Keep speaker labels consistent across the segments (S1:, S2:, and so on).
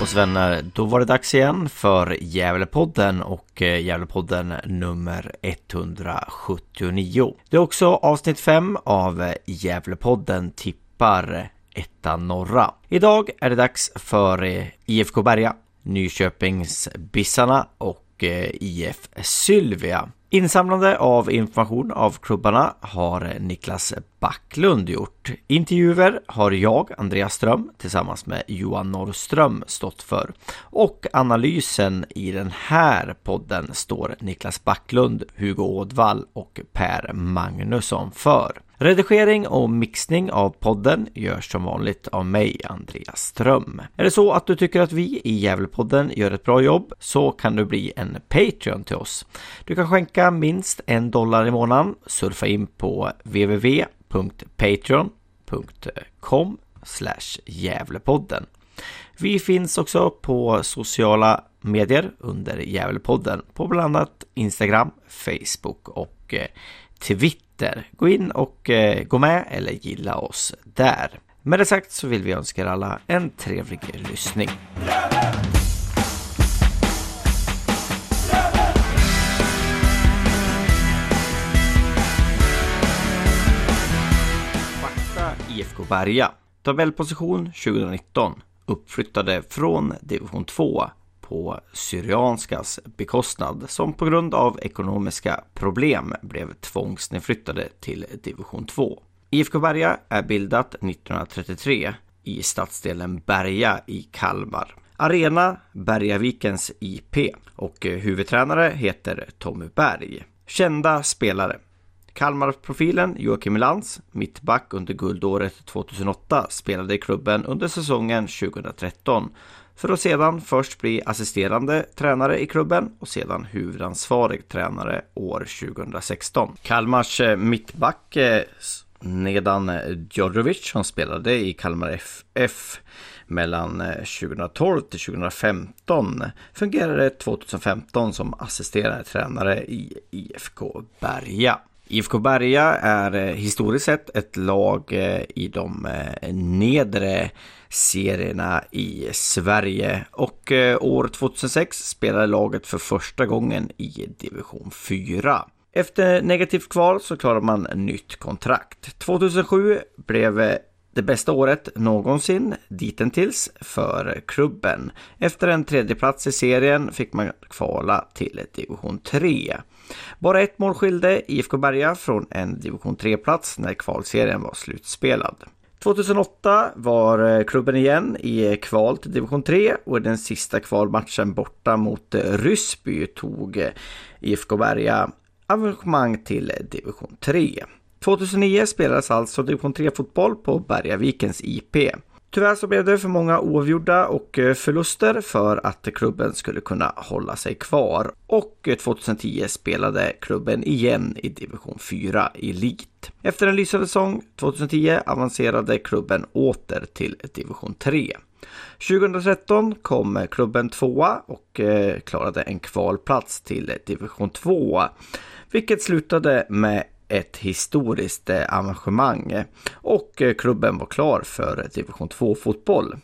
S1: Fotbollsvänner! Då var det dags igen för Gävlepodden och eh, Gävlepodden nummer 179. Det är också avsnitt 5 av eh, Gävlepodden tippar ettan norra. Idag är det dags för eh, IFK Berga, Nyköpingsbissarna och Eh, IF Sylvia. Insamlande av information av klubbarna har eh, Niklas Backlund gjort. Intervjuer har jag, Andreas Ström, tillsammans med Johan Norrström stått för. Och analysen i den här podden står Niklas Backlund, Hugo Ådvall och Per Magnusson för. Redigering och mixning av podden görs som vanligt av mig, Andreas Ström. Är det så att du tycker att vi i Gävlepodden gör ett bra jobb så kan du bli en Patreon till oss. Du kan skänka minst en dollar i månaden. Surfa in på www.patreon.com Gävlepodden. Vi finns också på sociala medier under Gävlepodden på bland annat Instagram, Facebook och eh, Twitter. Twitter. Gå in och eh, gå med eller gilla oss där. Med det sagt så vill vi önska er alla en trevlig lyssning. Fakta IFK Berga. Tabellposition 2019. Uppflyttade från division 2 på Syrianskas bekostnad som på grund av ekonomiska problem blev tvångsnedflyttade till division 2. IFK Berga är bildat 1933 i stadsdelen Berga i Kalmar. Arena Bergavikens IP och huvudtränare heter Tommy Berg. Kända spelare Kalmarprofilen Joakim Lantz, mittback under guldåret 2008, spelade i klubben under säsongen 2013 för att sedan först bli assisterande tränare i klubben och sedan huvudansvarig tränare år 2016. Kalmars eh, mittback eh, Nedan Djordjovic som spelade i Kalmar FF mellan eh, 2012 till 2015 fungerade 2015 som assisterande tränare i IFK Berga. IFK Berga är historiskt sett ett lag i de nedre serierna i Sverige och eh, år 2006 spelade laget för första gången i division 4. Efter negativt kval så klarade man nytt kontrakt. 2007 blev eh, det bästa året någonsin dittills för klubben. Efter en tredjeplats i serien fick man kvala till division 3. Bara ett mål skilde IFK Berga från en division 3-plats när kvalserien var slutspelad. 2008 var eh, klubben igen i eh, kval till division 3 och i den sista kvalmatchen borta mot eh, Ryssby tog IFK Berga avancemang till division 3. 2009 spelades alltså division 3-fotboll på Bergavikens IP. Tyvärr så blev det för många oavgjorda och eh, förluster för att klubben skulle kunna hålla sig kvar. Och eh, 2010 spelade klubben igen i division 4 Elit. Efter en lysande säsong 2010 avancerade klubben åter till division 3. 2013 kom klubben tvåa och eh, klarade en kvalplats till division 2 vilket slutade med ett historiskt eh, arrangemang eh, och eh, klubben var klar för division 2 fotboll.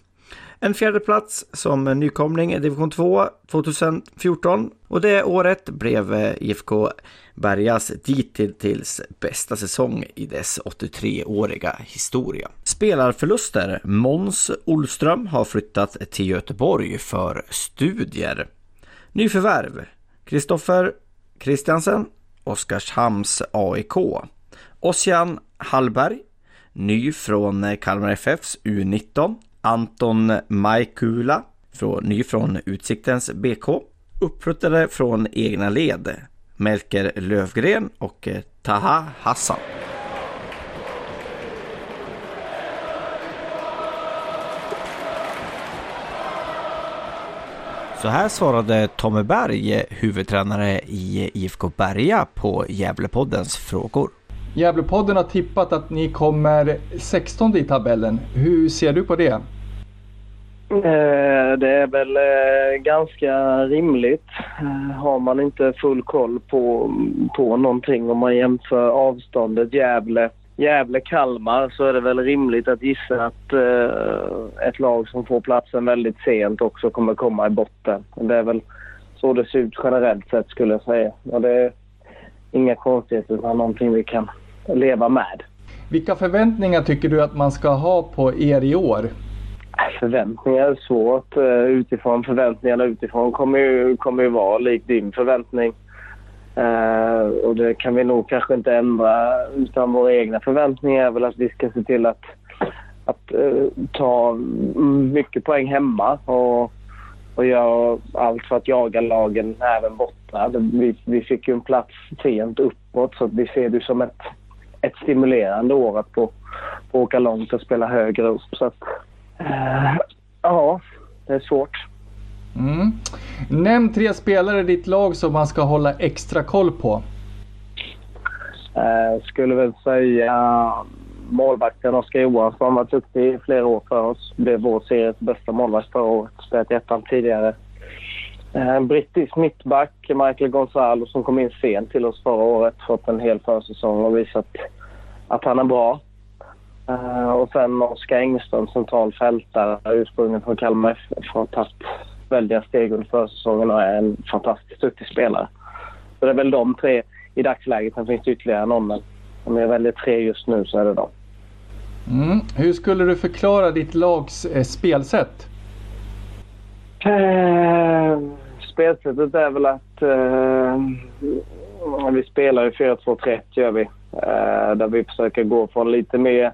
S1: En fjärde plats som nykomling i division 2 2014 och det året blev IFK Bergas dittills bästa säsong i dess 83-åriga historia. Spelarförluster. Måns Olström har flyttat till Göteborg för studier. Nyförvärv. Kristoffer Kristiansen Oskarshamns AIK. Ossian Hallberg, ny från Kalmar FFs U19. Anton Majkula, ny från Utsiktens BK. uppruttade från egna led. Melker Lövgren och Taha Hassan. Så här svarade Tommy Berg, huvudtränare i IFK Berga på Gävlepoddens frågor.
S2: Gävlepodden har tippat att ni kommer 16 i tabellen. Hur ser du på det?
S3: Eh, det är väl eh, ganska rimligt. Eh, har man inte full koll på, på någonting om man jämför avståndet Gävle Gävle-Kalmar så är det väl rimligt att gissa att eh, ett lag som får platsen väldigt sent också kommer komma i botten. Det är väl så det ser ut generellt sett skulle jag säga. Och det är inga konstigheter utan någonting vi kan leva med.
S2: Vilka förväntningar tycker du att man ska ha på er i år?
S3: Förväntningar är svårt. Eh, utifrån förväntningarna utifrån kommer ju, kommer ju vara lik din förväntning. Uh, och det kan vi nog kanske inte ändra. Utan våra egna förväntningar är väl att vi ska se till att, att uh, ta mycket poäng hemma och, och göra allt för att jaga lagen även borta. Vi, vi fick ju en plats sent uppåt så vi ser det som ett, ett stimulerande år att få, få åka långt och spela högre upp. Så att, uh, ja, det är svårt.
S2: Mm. Nämn tre spelare i ditt lag som man ska hålla extra koll på.
S3: Jag skulle väl säga målvakten Oskar Johansson varit duktig i flera år för oss. Blev vår series bästa målvakt förra året. Spelat i ettan tidigare. Eh, en brittisk mittback, Michael Gonzalo, som kom in sent till oss förra året. Fått en hel försäsong och visat att han är bra. Eh, och sen Oskar Engström, central fältare, ursprungligen från Kalmar FF. Har tagit väldiga steg under försäsongen och är en fantastiskt duktig spelare. Så det är väl de tre i dagsläget. Sen finns det ytterligare någon, men om jag väljer tre just nu så är det de.
S2: Mm. Hur skulle du förklara ditt lags eh, spelsätt?
S3: Eh, spelsättet är väl att eh, vi spelar i 4-2-3 gör vi. Eh, där vi försöker gå från lite mer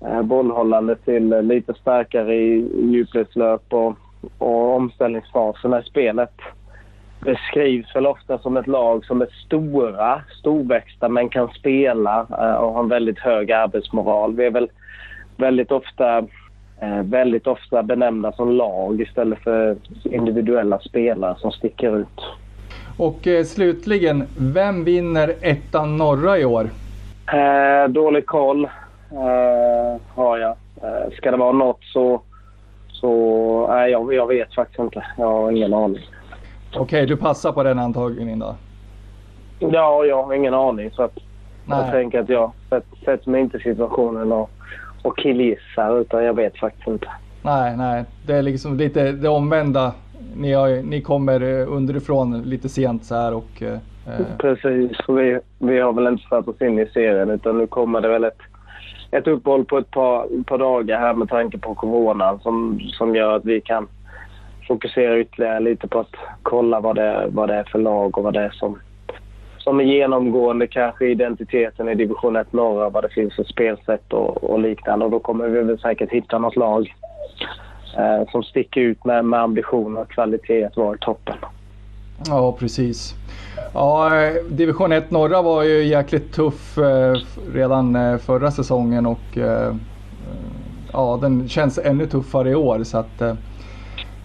S3: eh, bollhållande till lite starkare i djupledslöp och och omställningsfaserna i spelet beskrivs väl ofta som ett lag som är stora, storväxta men kan spela eh, och har en väldigt hög arbetsmoral. Vi är väl väldigt ofta, eh, väldigt ofta benämnda som lag istället för individuella spelare som sticker ut.
S2: Och eh, slutligen, vem vinner ettan norra i år?
S3: Eh, dålig koll eh, har jag. Eh, ska det vara något så så nej, jag, jag vet faktiskt inte. Jag har ingen aning.
S2: Okej, okay, du passar på den antagningen då?
S3: Ja, jag har ingen aning. Så att jag tänker att jag sätter mig inte i situationen och, och killgissar utan jag vet faktiskt inte.
S2: Nej, nej. Det är liksom lite det omvända. Ni, har, ni kommer eh, underifrån lite sent så här och... Eh,
S3: Precis. Vi, vi har väl inte satt oss in i serien utan nu kommer det väl ett ett uppehåll på ett par, par dagar här med tanke på Corona som, som gör att vi kan fokusera ytterligare lite på att kolla vad det, vad det är för lag och vad det är som, som är genomgående kanske identiteten i division 1 norra, vad det finns för spelsätt och, och liknande. Och då kommer vi väl säkert hitta något lag eh, som sticker ut med, med ambition och kvalitet att vara i toppen.
S2: Ja, precis. Ja, eh, division 1 norra var ju jäkligt tuff eh, redan eh, förra säsongen och ja, den känns ännu tuffare i år. Så att,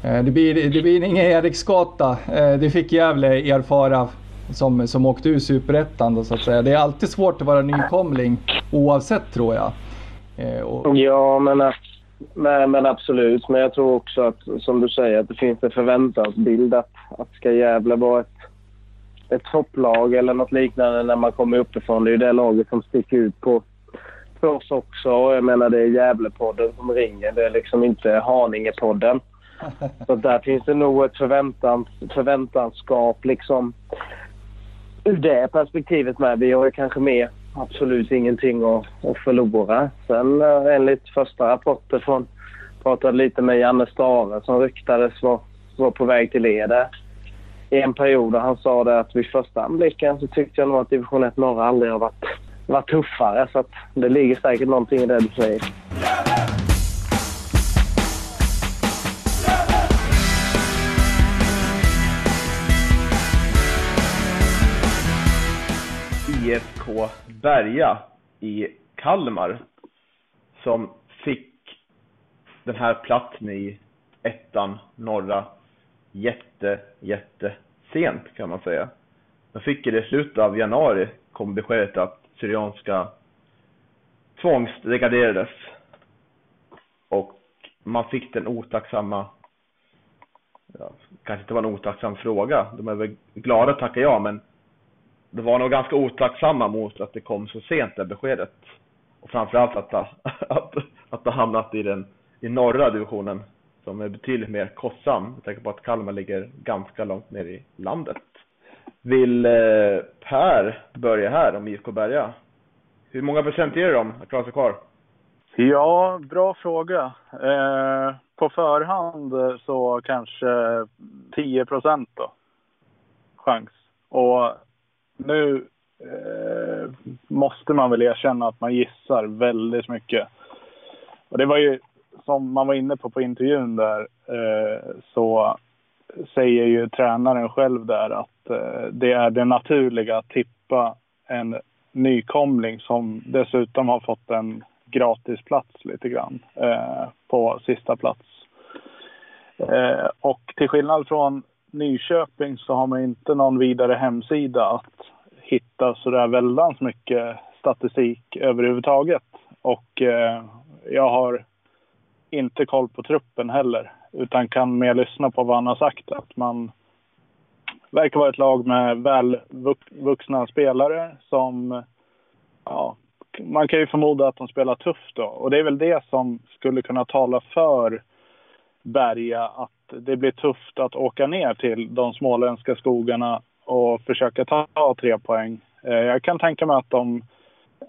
S2: det, blir, det blir ingen Eriksgata. Det fick Gävle erfara som, som åkte ur Superettan så att säga. Det är alltid svårt att vara nykomling oavsett tror jag.
S3: Och... Ja, men, men, men, absolut. Men jag tror också att som du säger att det finns en förväntansbild att, att ska Gävle vara ett ett topplag eller något liknande när man kommer uppifrån. Det är ju det laget som sticker ut på för oss också. Jag menar det är Gävlepodden som ringer. Det är liksom inte Haningepodden. Så där finns det nog ett förväntans, förväntanskap liksom ur det perspektivet med. Vi har ju kanske mer absolut ingenting att, att förlora. Sen eh, enligt första rapporter från pratade lite med Janne Stare som ryktades var, var på väg till Eder i en period och han sa det att vid första anblicken så tyckte jag nog att division 1 norra aldrig har varit, varit tuffare. Så att det ligger säkert någonting i det du säger.
S4: På Berga i Kalmar som fick den här platsen i ettan norra jätte, jätte sent kan man säga. De fick det i slutet av januari kom beskedet att Syrianska tvångsdegraderades. Och man fick den otacksamma, ja, kanske inte var en otacksam fråga, de är väl glada att tacka ja, men det var nog ganska otacksamma mot att det kom så sent det beskedet. Och framförallt att det, att, att det hamnat i den i norra divisionen som är betydligt mer kostsam. Jag tänker på att Kalmar ligger ganska långt ner i landet. Vill eh, Per börja här om IFK Berga? Hur många procent ger du dem att klara sig kvar?
S5: Ja, bra fråga. Eh, på förhand eh, så kanske 10 procent då. Chans. Och nu eh, måste man väl erkänna att man gissar väldigt mycket. Och det var ju som man var inne på på intervjun där eh, så säger ju tränaren själv där att eh, det är det naturliga att tippa en nykomling som dessutom har fått en gratisplats lite grann eh, på sista plats. Eh, och till skillnad från Nyköping så har man inte någon vidare hemsida att hitta så där väldans mycket statistik överhuvudtaget. Och eh, jag har inte koll på truppen heller utan kan mer lyssna på vad han har sagt. Att man verkar vara ett lag med välvuxna spelare som ja, man kan ju förmoda att de spelar tufft då. Och det är väl det som skulle kunna tala för Berga att det blir tufft att åka ner till de småländska skogarna och försöka ta tre poäng. Eh, jag kan tänka mig att de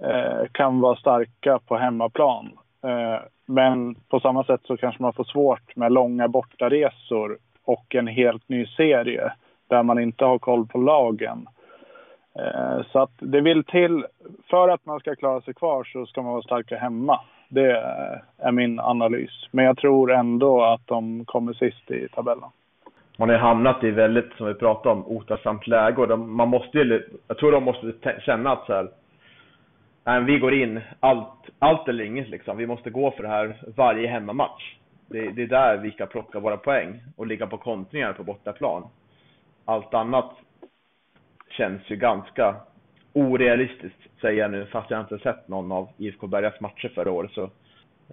S5: eh, kan vara starka på hemmaplan. Eh, men på samma sätt så kanske man får svårt med långa bortaresor och en helt ny serie där man inte har koll på lagen. Eh, så att det vill till, för att man ska klara sig kvar så ska man vara starka hemma. Det är min analys. Men jag tror ändå att de kommer sist i tabellen.
S4: Man har hamnat i väldigt, som vi pratade om, otacksamt läge och de, man måste jag tror de måste känna att så här, nej, vi går in allt, allt eller inget liksom. Vi måste gå för det här varje hemmamatch. Det, det är där vi ska plocka våra poäng och ligga på kontringar på bortaplan. Allt annat känns ju ganska orealistiskt, säger jag nu, fast jag inte sett någon av IFK Bergas matcher förra året. Så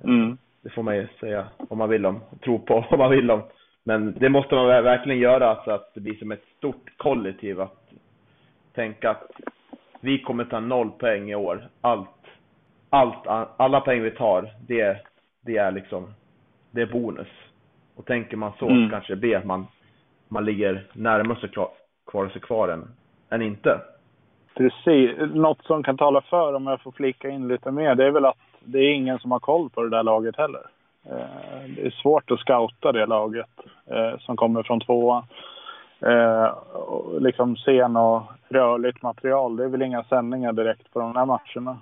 S4: mm. det får man ju säga om man vill om, tro på om man vill om. Men det måste man verkligen göra så att det blir som ett stort kollektiv att tänka att vi kommer ta noll poäng i år. Allt, allt, alla poäng vi tar, det, det är liksom, det är bonus. Och tänker man så mm. så kanske det blir att man, man ligger närmare kvar, kvar sig kvar än, än inte.
S5: Precis. Något som kan tala för, om jag får flika in lite mer, det är väl att det är ingen som har koll på det där laget heller. Eh, det är svårt att scouta det laget eh, som kommer från tvåan. Eh, liksom sen och rörligt material. Det är väl inga sändningar direkt på de här matcherna.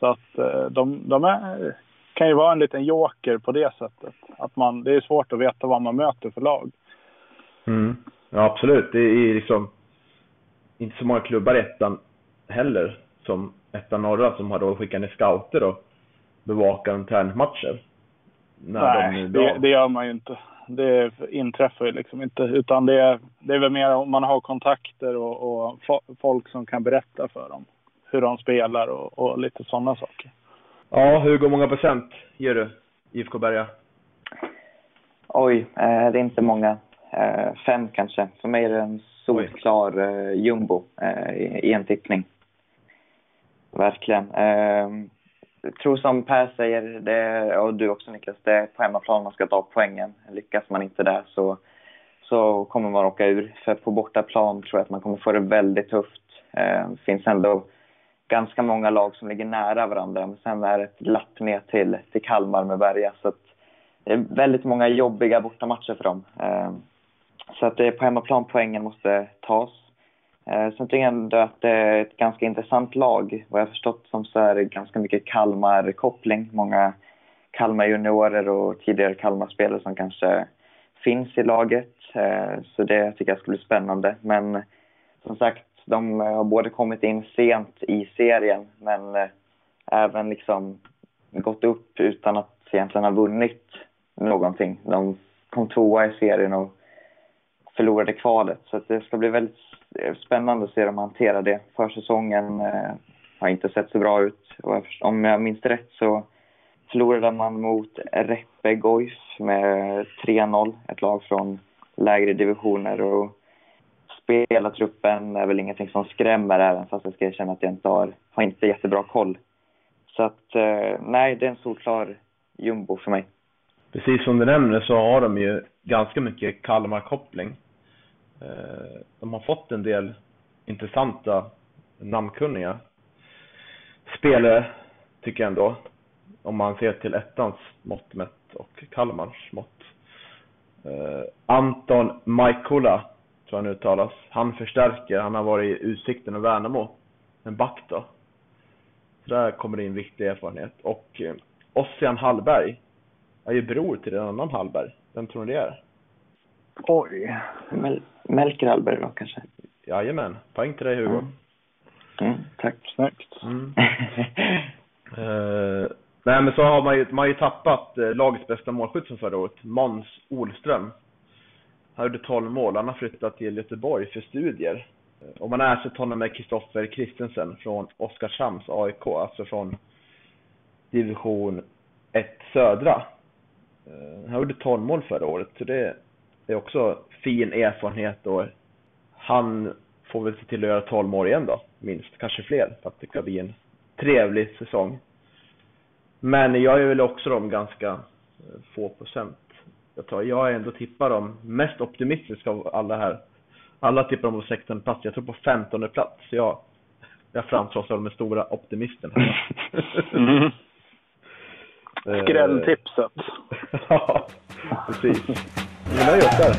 S5: Så att de, de är, kan ju vara en liten joker på det sättet. Att man, det är svårt att veta vad man möter för lag.
S4: Mm. Ja, absolut. Det är liksom inte så många klubbar i ettan heller som ettan norra som har då skickat ner scouter och bevakar internmatcher.
S5: Nej, de det, det, gör man ju inte det inträffar ju liksom inte. Utan det är, det är väl mer om man har kontakter och, och folk som kan berätta för dem hur de spelar och, och lite sådana saker.
S4: Ja, hur många procent ger du IFK Berga?
S6: Oj, eh, det är inte många. Eh, fem kanske. För mig är det en solklar eh, jumbo eh, i, i en tippning. Verkligen. Eh, tror som Per säger, det, och du också Niklas, det är på hemmaplan man ska ta poängen. Lyckas man inte där så, så kommer man åka ur. För på bortaplan tror jag att man kommer få det väldigt tufft. Eh, det finns ändå ganska många lag som ligger nära varandra. Men sen är det ett lapp ner till, till Kalmar med Berga. Så att det är väldigt många jobbiga bortamatcher för dem. Eh, så att det är på hemmaplan poängen måste tas. Eh, Sen tycker jag ändå att det är ett ganska intressant lag. Vad jag förstått som så är det ganska mycket Kalmar-koppling. Många Kalmar juniorer och tidigare Kalmar-spelare som kanske finns i laget. Eh, så det tycker jag skulle bli spännande. Men som sagt, De har både kommit in sent i serien men eh, även liksom gått upp utan att egentligen ha vunnit någonting. De kom tvåa i serien och förlorade kvalet. Så det ska bli väldigt spännande att se dem hantera det. Försäsongen eh, har inte sett så bra ut. Och om jag minns rätt så förlorade man mot Reppe Goif med 3-0. Ett lag från lägre divisioner. Och spelartruppen är väl ingenting som skrämmer även fast jag ska erkänna att jag inte har, har inte jättebra koll. Så att eh, nej, det är en solklar jumbo för mig.
S4: Precis som du nämner så har de ju ganska mycket Kalmar-koppling. Eh, de har fått en del intressanta namnkunniga spelare, tycker jag ändå. Om man ser till ettans mått mätt och Kalmars mått. Eh, Anton Maikola, tror han uttalas. Han förstärker, han har varit i Utsikten och Värnamo. En back då. Så där kommer det in viktig erfarenhet. Och eh, Ossian Hallberg är ju bror till en annan Hallberg. Vem tror ni det är?
S5: Oj.
S6: Mel Melker Hallberg då kanske?
S4: Jajamän. Poäng till dig Hugo. Mm.
S6: Mm, tack.
S5: Snyggt.
S4: Mm. uh, nej men så har man ju, man har ju tappat uh, lagets bästa målskytt från förra året, Måns Olström. Han gjorde 12 mål, han har flyttat till Göteborg för studier. Uh, och man har ersatt honom med Kristoffer Kristensen från Oskarshamns AIK, alltså från division 1 södra. Han gjorde 12 mål förra året, så det är också fin erfarenhet och han får väl se till att göra 12 mål igen då, minst, kanske fler, för att det ska bli en trevlig säsong. Men jag är väl också de ganska eh, få procent. Jag, tar, jag är ändå tippar dem mest optimistiska av alla här. Alla tippar dem på 16 plats, jag tror på 15 plats. Så jag, jag framtrossar dem med stora optimisten här.
S5: mm. Skrälltipset.
S4: ja, precis. Men jag gör det.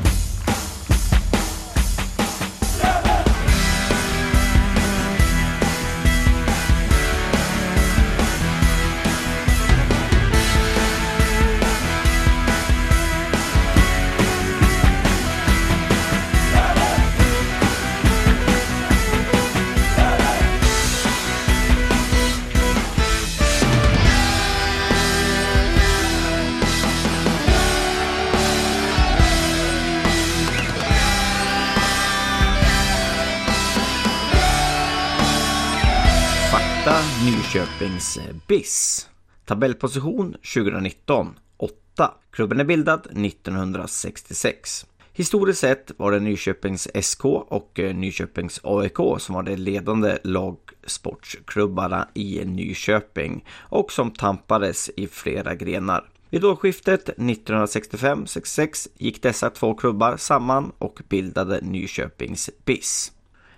S1: BIS. Tabellposition 2019 8. Klubben är bildad 1966. Historiskt sett var det Nyköpings SK och eh, Nyköpings AIK som var de ledande lagsportsklubbarna i Nyköping och som tampades i flera grenar. Vid årsskiftet 1965-66 gick dessa två klubbar samman och bildade Nyköpings BIS.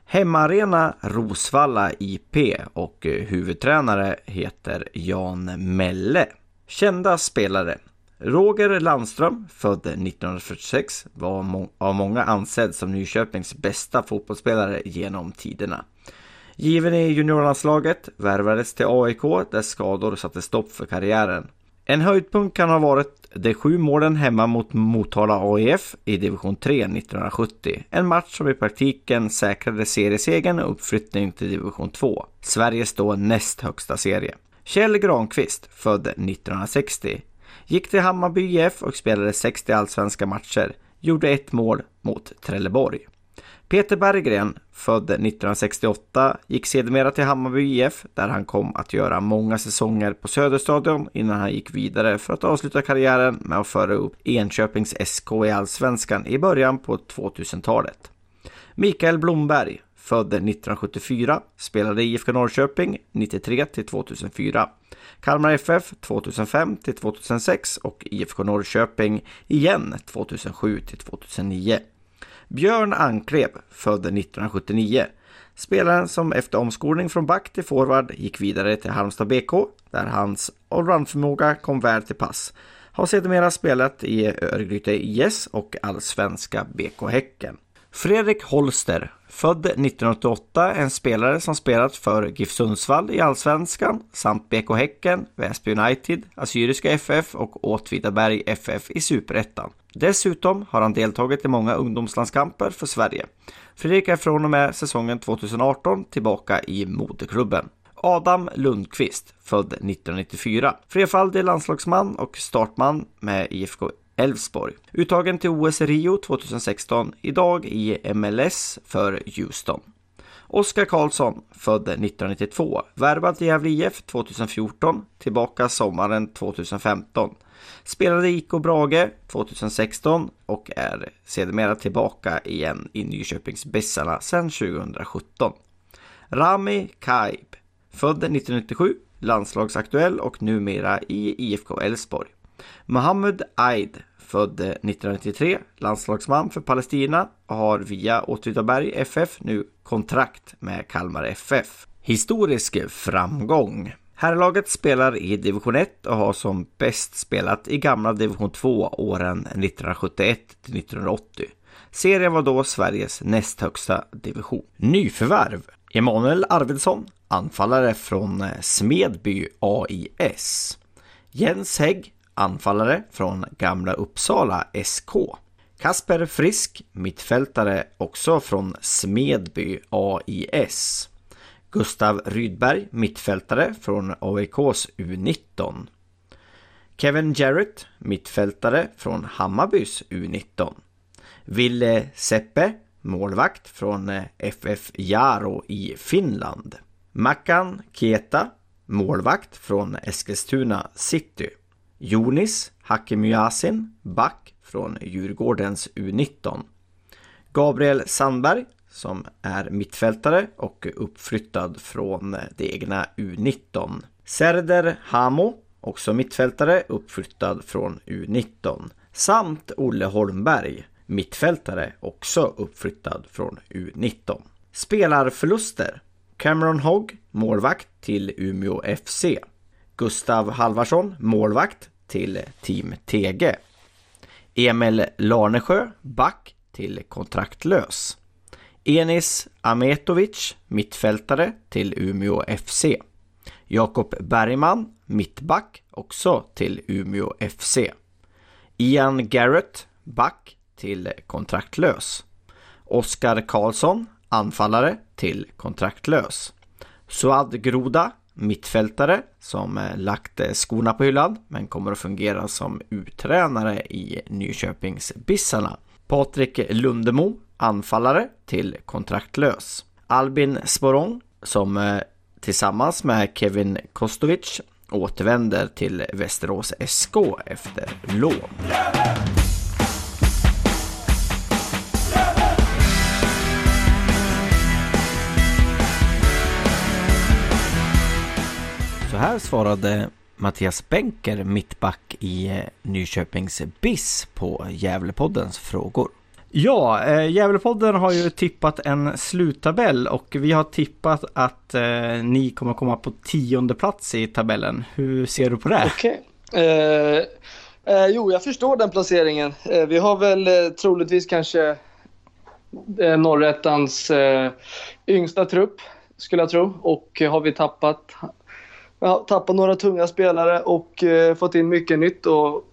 S1: Hemmaarena Rosvalla IP och eh, huvudtränare heter Jan Melle. Kända spelare Roger Landström, född 1946, var må av många ansedd som Nyköpings bästa fotbollsspelare genom tiderna. Given i juniorlandslaget värvades till AIK där skador satte stopp för karriären. En höjdpunkt kan ha varit de sju målen hemma mot Motala AIF i division 3 1970. En match som i praktiken säkrade seriesegern och uppflyttning till division 2, Sveriges då näst högsta serie. Kjell Granqvist, född 1960, gick till Hammarby IF och spelade 60 allsvenska matcher, gjorde ett mål mot Trelleborg. Peter Berggren, född 1968, gick sedermera till Hammarby IF där han kom att göra många säsonger på Söderstadion innan han gick vidare för att avsluta karriären med att föra upp Enköpings SK i Allsvenskan i början på 2000-talet. Mikael Blomberg, född 1974, spelade i IFK Norrköping 93 till 2004. Kalmar FF 2005 till 2006 och IFK Norrköping igen 2007 till 2009. Björn Anklev, född 1979. Spelaren som efter omskolning från back till forward gick vidare till Halmstad BK, där hans allroundförmåga kom väl till pass. Har sedermera spelat i Örgryte IS och allsvenska BK Häcken. Fredrik Holster, Född 1988, en spelare som spelat för GIF Sundsvall i Allsvenskan samt BK Häcken, Väsby United, Assyriska FF och Åtvidaberg FF i Superettan. Dessutom har han deltagit i många ungdomslandskamper för Sverige. Fredrik är från och med säsongen 2018 tillbaka i moderklubben. Adam Lundqvist, född 1994. Flerfaldig landslagsman och startman med IFK Elfsborg. Uttagen till OS Rio 2016, idag i MLS för Houston. Oskar Karlsson, född 1992, värvad till Gävle IF 2014, tillbaka sommaren 2015. Spelade IK Brage 2016 och är sedermera tillbaka igen i Nyköpings Bessarna sedan 2017. Rami Kaib, född 1997, landslagsaktuell och numera i IFK Elfsborg. Mohammed Aid, född 1993, landslagsman för Palestina och har via Åtvidaberg FF nu kontrakt med Kalmar FF. Historisk framgång. Herrlaget spelar i division 1 och har som bäst spelat i gamla division 2 åren 1971 till 1980. Serien var då Sveriges näst högsta division. Nyförvärv. Emanuel Arvidsson, anfallare från Smedby AIS. Jens Hägg, anfallare från Gamla Uppsala SK. Kasper Frisk, mittfältare också från Smedby AIS. Gustav Rydberg, mittfältare från AIKs U19. Kevin Jarrett, mittfältare från Hammarbys U19. Ville Seppe, målvakt från FF Jaro i Finland. Mackan Kieta, målvakt från Eskilstuna City. Jonis Hakimyasin, back från Djurgårdens U19. Gabriel Sandberg, som är mittfältare och uppflyttad från det egna U19. Serder Hamo, också mittfältare, uppflyttad från U19. Samt Olle Holmberg, mittfältare, också uppflyttad från U19. Spelarförluster. Cameron Hogg, målvakt till Umeå FC. Gustav Halvarsson, målvakt till Team Tege. Emil Larnesjö, back till kontraktlös. Enis Ametovic, mittfältare till Umeå FC. Jakob Bergman, mittback, också till Umeå FC. Ian Garrett, back till kontraktlös. Oskar Karlsson, anfallare till kontraktlös. Suad Groda, mittfältare som eh, lagt eh, skorna på hyllan men kommer att fungera som uttränare i Nyköpingsbissarna. Patrik Lundemo, anfallare till kontraktlös. Albin Sporong som eh, tillsammans med Kevin Kostovic återvänder till Västerås SK efter lån. Så här svarade Mattias Benker, mittback i Nyköpings BIS på Gävlepoddens frågor. Ja, eh, Gävlepodden har ju tippat en sluttabell och vi har tippat att eh, ni kommer komma på tionde plats i tabellen. Hur ser du på det?
S7: Okej. Okay. Eh, eh, jo, jag förstår den placeringen. Eh, vi har väl eh, troligtvis kanske eh, Norrättans yngsta trupp, skulle jag tro. Och har vi tappat ja, tappat några tunga spelare och eh, fått in mycket nytt och,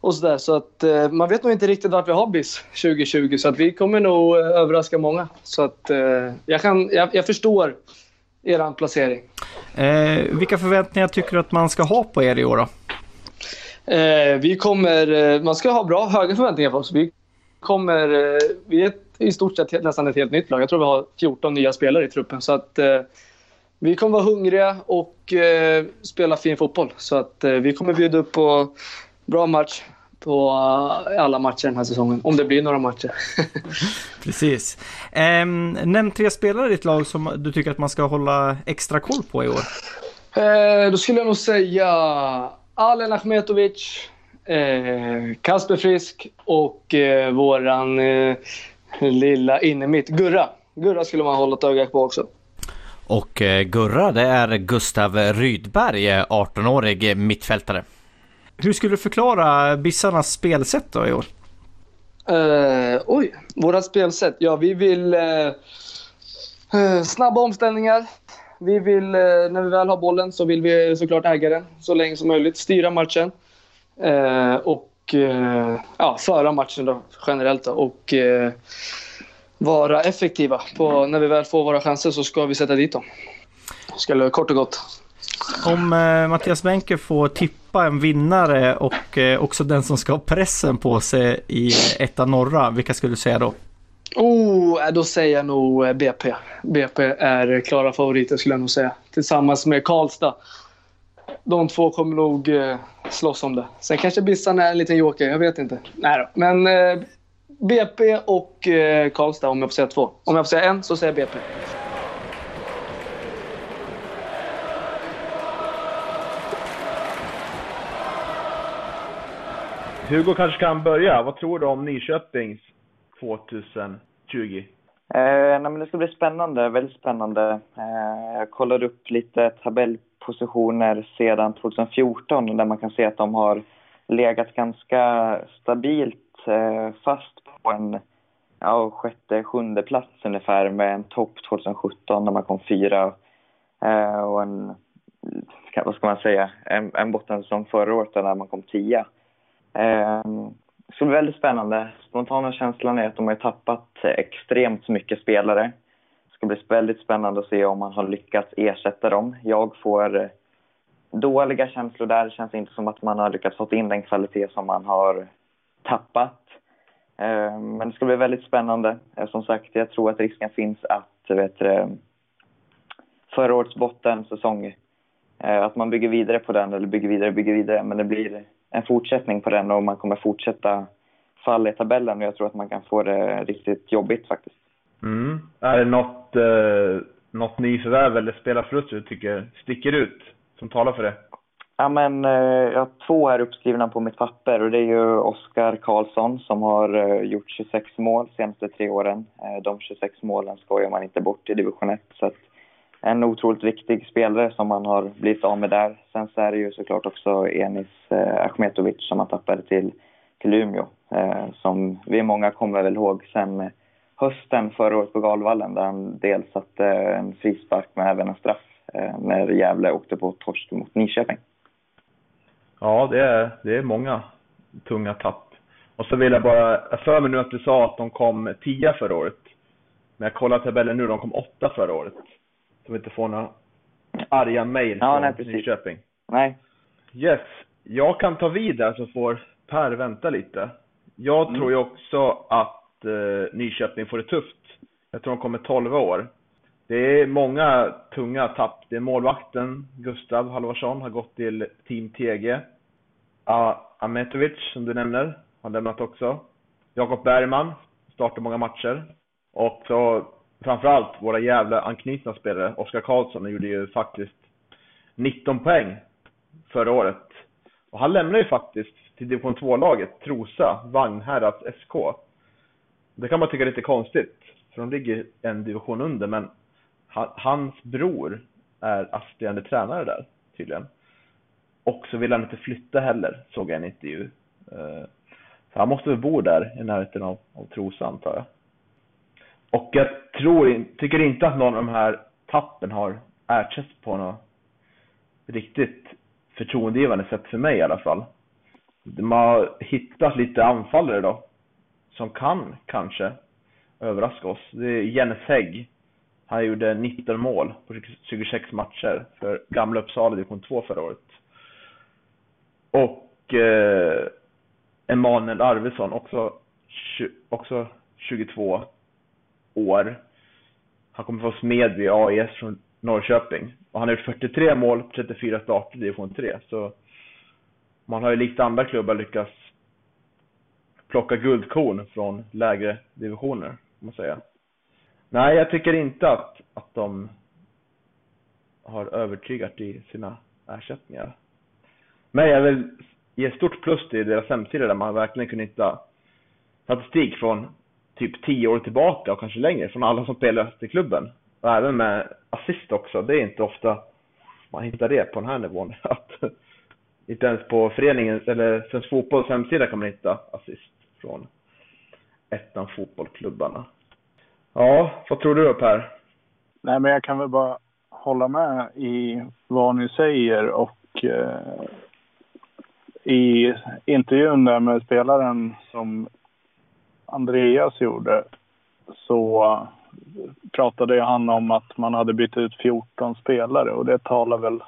S7: och sådär. Så att eh, man vet nog inte riktigt vart vi har BIS 2020 så att vi kommer nog eh, överraska många. Så att eh, jag, kan, jag, jag förstår er placering.
S1: Eh, vilka förväntningar tycker du att man ska ha på er i år då?
S7: Vi kommer, man ska ha bra, höga förväntningar på oss. Vi kommer, vi är ett, i stort sett nästan ett helt nytt lag. Jag tror vi har 14 nya spelare i truppen. Så att vi kommer vara hungriga och eh, spela fin fotboll. Så att eh, vi kommer bjuda upp på bra match på uh, alla matcher den här säsongen. Om det blir några matcher.
S1: Precis. Eh, nämn tre spelare i ditt lag som du tycker att man ska hålla extra koll på i år.
S7: Eh, då skulle jag nog säga Alen Ahmetovic, eh, Kasper Frisk och våran lilla innermitt Gurra. Gurra skulle man hålla ett öga på också.
S1: Och eh, Gurra, det är Gustav Rydberg, eh, 18-årig mittfältare. Hur skulle du förklara Bissarnas spelsätt då i år?
S7: Uh, oj, våra spelsätt. Ja, vi vill uh, snabba omställningar. Vi vill, när vi väl har bollen så vill vi såklart äga den så länge som möjligt. Styra matchen. och ja, föra matchen då, generellt. Då. Och vara effektiva. På, när vi väl får våra chanser så ska vi sätta dit dem. Ska, kort och gott.
S1: Om eh, Mattias Benke får tippa en vinnare och eh, också den som ska ha pressen på sig i etta norra, vilka skulle du säga då?
S7: Oh, då säger jag nog BP. BP är klara favoriter skulle jag nog säga. Tillsammans med Karlstad. De två kommer nog eh, slåss om det. Sen kanske Bissan är en liten joker, jag vet inte. Nej då. Men eh, BP och eh, Karlstad om jag får säga två. Om jag får säga en så säger jag BP.
S4: Hugo kanske kan börja. Vad tror du om Nyköpings 2020?
S6: Eh, nej, men det ska bli spännande, väldigt spännande. Eh, jag kollade upp lite tabellpositioner sedan 2014 där man kan se att de har legat ganska stabilt eh, fast på en ja, sjätte, sjunde plats ungefär med en topp 2017 när man kom fyra eh, och en, vad ska man säga, en, en bottensäsong förra året när man kom tia. Eh, det ska bli väldigt spännande. Spontana känslan är att de har tappat extremt mycket spelare. Det ska bli väldigt spännande att se om man har lyckats ersätta dem. Jag får dåliga känslor där. Det känns inte som att man har lyckats få in den kvalitet som man har tappat. Eh, men det ska bli väldigt spännande. Eh, som sagt, jag tror att risken finns att vet du, förra årets bottensäsong, eh, att man bygger vidare på den, eller bygger vidare, bygger vidare, men det blir en fortsättning på den och man kommer fortsätta falla i tabellen och jag tror att man kan få det riktigt jobbigt faktiskt.
S4: Mm. Är det något, eh, något nyförvärv eller spelarförlust du tycker sticker ut som talar för det?
S6: Ja, men, eh, jag har två här uppskrivna på mitt papper och det är ju Oskar Karlsson som har eh, gjort 26 mål de senaste tre åren. Eh, de 26 målen skojar man inte bort i division 1. Så att en otroligt viktig spelare som man har blivit av med där. Sen så är det ju såklart också Enis Achmetovic som man tappade till, till Umeå. Som vi många kommer väl ihåg sen hösten förra året på Galvallen där han dels satte en frispark men även en straff när Gävle åkte på torsk mot Nyköping.
S4: Ja, det är, det är många tunga tapp. Och så vill jag bara, jag för mig nu att du sa att de kom 10 förra året. Men jag kollar tabellen nu, de kom 8 förra året. Så vi inte får några arga mejl
S6: ja,
S4: från
S6: nej, precis.
S4: Nyköping.
S6: Nej.
S4: Yes, jag kan ta vid där så får Per vänta lite. Jag mm. tror ju också att eh, Nyköping får det tufft. Jag tror de kommer 12 år. Det är många tunga tapp. Det är målvakten Gustav Halvarsson har gått till Team TG. Ametovic, som du nämner, har lämnat också. Jakob Bergman startar många matcher. Och så framförallt våra jävla anknutna spelare. Oskar Karlsson gjorde ju faktiskt 19 poäng förra året. Och han lämnar ju faktiskt till division 2-laget, Trosa, Vagnhärads SK. Det kan man tycka är lite konstigt, för de ligger en division under, men hans bror är assisterande tränare där tydligen. Och så vill han inte flytta heller, såg jag i en intervju. Eh, så han måste väl bo där i närheten av, av Trosa antar jag. Och jag tror, tycker inte att någon av de här tappen har ersatts på något riktigt förtroendegivande sätt för mig i alla fall. De har hittat lite anfallare då, som kan kanske överraska oss. Det är Jens Hägg han gjorde 19 mål på 26 matcher för Gamla Uppsala division 2 förra året. Och eh, Emanuel Arvidsson, också, också 22 år. Han kommer från Smedby AIS från Norrköping. Och han har gjort 43 mål på 34 starter i division 3. Så man har ju likt andra klubbar lyckats plocka guldkorn från lägre divisioner, om man säger. Nej, jag tycker inte att, att de har övertygat i sina ersättningar. Men jag vill ge stort plus till deras hemsida där man verkligen kunde hitta statistik från typ tio år tillbaka och kanske längre från alla som spelar i klubben. Och även med assist också. Det är inte ofta man hittar det på den här nivån. Att inte ens på föreningen eller Svensk Fotbolls hemsida kan man hitta assist från ettan fotbollklubbarna. Ja, vad tror du då Per?
S5: Nej, men jag kan väl bara hålla med i vad ni säger och eh, i intervjun där med spelaren som Andreas gjorde så pratade han om att man hade bytt ut 14 spelare och det talar väl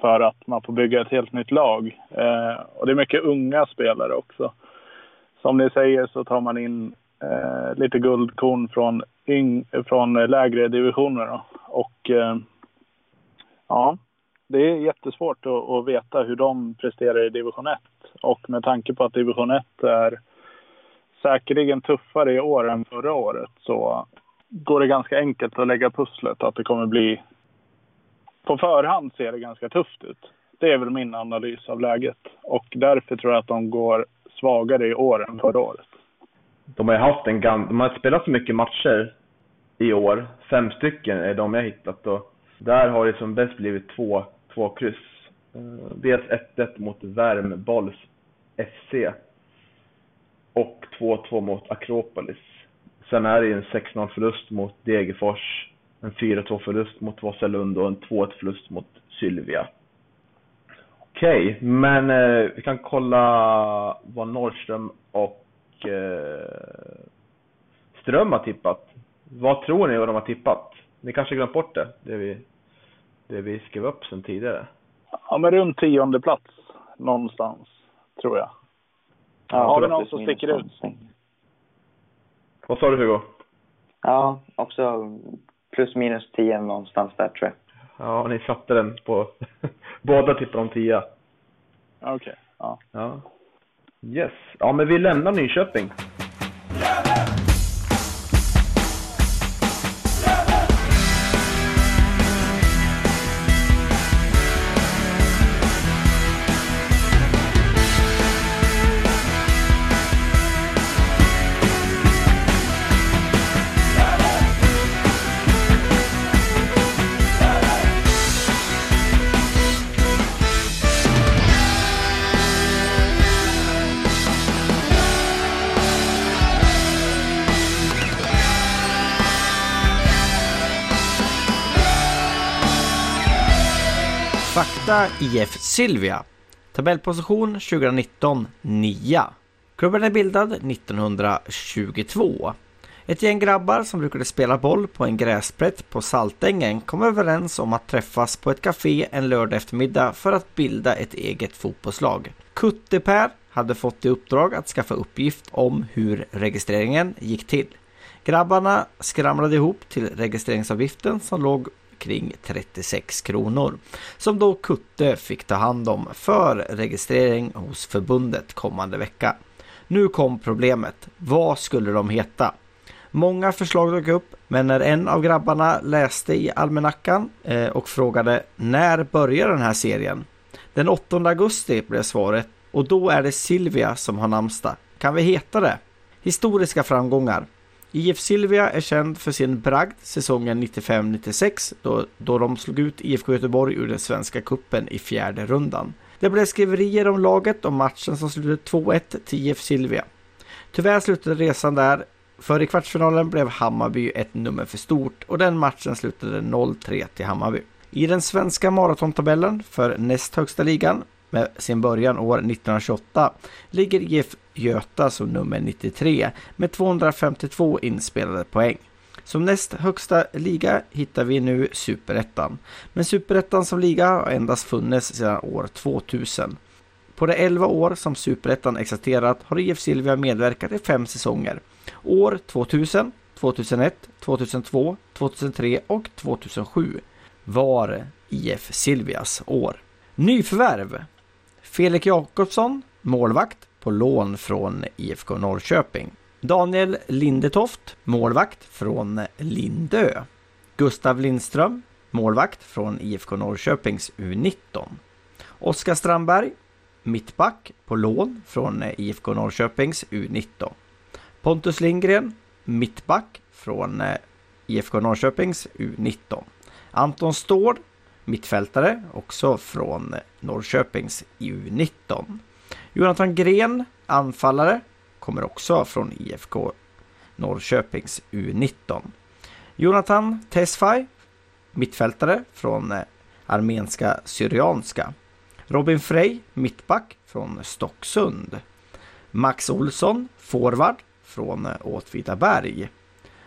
S5: för att man får bygga ett helt nytt lag. Eh, och det är mycket unga spelare också. Som ni säger så tar man in eh, lite guldkorn från, yng, från lägre divisioner. Då. Och eh, ja, det är jättesvårt att, att, veta hur de presterar i division 1. Och med tanke på att division 1 är säkerligen tuffare i år än förra året så går det ganska enkelt att lägga pusslet att det kommer bli... På förhand ser det ganska tufft ut. Det är väl min analys av läget. Och därför tror jag att de går svagare i år än förra året.
S4: De har ju haft en gam... De har spelat så mycket matcher i år. Fem stycken är de jag hittat och där har det som bäst blivit två, två kryss. Eh, dels 1-1 mot Värmbolls FC och 2-2 mot Akropolis. Sen är det ju en 6-0 förlust mot Degerfors, en 4-2 förlust mot Vasalund och en 2-1 förlust mot Sylvia. Okej, okay, men eh, vi kan kolla vad Norrström och eh, Ström har tippat. Vad tror ni vad de har tippat? Ni kanske glömt bort det, det vi, det vi skrev upp sen tidigare.
S5: Ja, men runt tionde plats någonstans, tror jag. Ja, har vi någon som sticker ut?
S4: Vad sa du Hugo?
S6: Ja, också plus minus 10 någonstans där tror jag.
S4: Ja, ni satte den på... Båda tippade om 10.
S5: Okej, okay, ja.
S4: ja. Yes. Ja, men vi lämnar Nyköping.
S1: IF Silvia. Tabellposition 2019 9. Klubben är bildad 1922. Ett gäng grabbar som brukade spela boll på en gräsplätt på Saltängen kom överens om att träffas på ett café en lördag eftermiddag för att bilda ett eget fotbollslag. Kutte-Per hade fått i uppdrag att skaffa uppgift om hur registreringen gick till. Grabbarna skramlade ihop till registreringsavgiften som låg kring 36 kronor. Som då Kutte fick ta hand om för registrering hos förbundet kommande vecka. Nu kom problemet. Vad skulle de heta? Många förslag dök upp, men när en av grabbarna läste i almanackan eh, och frågade när börjar den här serien? Den 8 augusti blev svaret och då är det Silvia som har namnsdag. Kan vi heta det? Historiska framgångar. IF Silvia är känd för sin bragd säsongen 95-96 då, då de slog ut IFK Göteborg ur den svenska kuppen i fjärde rundan. Det blev skriverier om laget och matchen som slutade 2-1 till IF Silvia. Tyvärr slutade resan där, för i kvartsfinalen blev Hammarby ett nummer för stort och den matchen slutade 0-3 till Hammarby. I den svenska maratontabellen för näst högsta ligan med sin början år 1928 ligger IF Göta som nummer 93 med 252 inspelade poäng. Som näst högsta liga hittar vi nu Superettan. Men Superettan som liga har endast funnits sedan år 2000. På de 11 år som Superettan existerat har IF Silvia medverkat i fem säsonger. År 2000, 2001, 2002, 2003 och 2007 var IF Silvias år. Nyförvärv Felix Jakobsson, målvakt, på lån från IFK Norrköping. Daniel Lindetoft, målvakt från Lindö. Gustav Lindström, målvakt från IFK Norrköpings U19. Oskar Strandberg, mittback på lån från IFK Norrköpings U19. Pontus Lindgren, mittback från IFK Norrköpings U19. Anton Stård, mittfältare, också från Norrköpings U19. Jonathan Gren, anfallare, kommer också från IFK Norrköpings U19. Jonathan Tesfay, mittfältare från eh, armenska Syrianska. Robin Frey, mittback från Stocksund. Max Olsson, forward från eh, Åtvidaberg.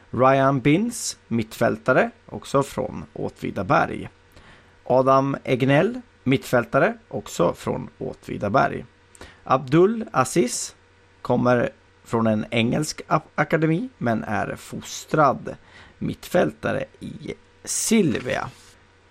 S1: Ryan Bins, mittfältare, också från Åtvidaberg. Adam Egnell, mittfältare, också från Åtvidaberg. Abdul Aziz kommer från en engelsk akademi men är fostrad mittfältare i Silvia.